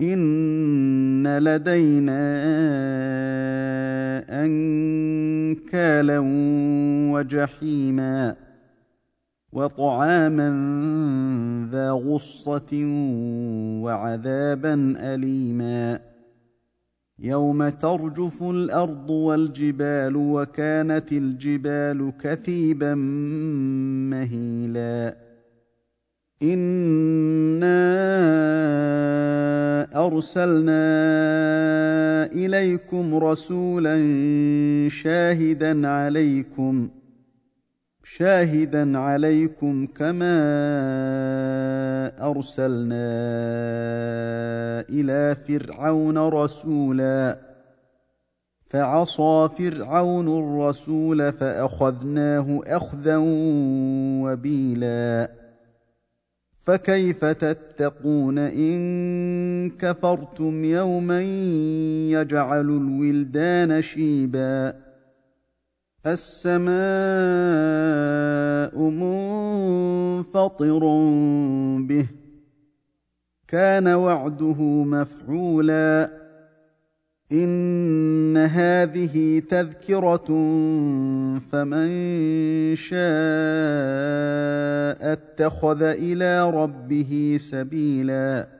إن لدينا أنكالا وجحيما وطعاما ذا غصة وعذابا أليما يوم ترجف الأرض والجبال وكانت الجبال كثيبا مهيلا إنا أرسلنا إليكم رسولا شاهدا عليكم شاهدا عليكم كما أرسلنا إلى فرعون رسولا. فعصى فرعون الرسول فأخذناه أخذا وبيلا. فكيف تتقون إن كفرتم يوما يجعل الولدان شيبا. السماء منفطر به. كان وعده مفعولا. إن هذه تذكرة فمن شاء اتخذ إلى ربه سبيلا.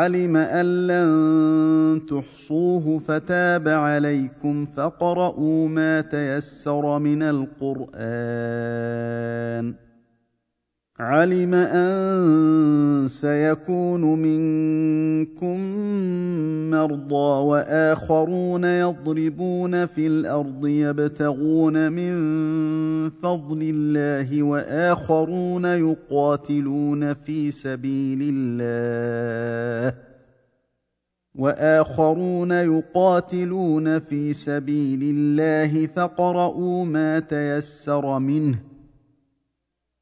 علم أن لن تحصوه فتاب عليكم فقرؤوا ما تيسر من القرآن. علم أن سيكون منكم مرضى وآخرون يضربون في الأرض يبتغون من فضل الله وآخرون يقاتلون في سبيل الله وآخرون يقاتلون في سبيل الله فقرؤوا ما تيسر منه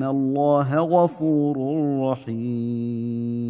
ان الله غفور رحيم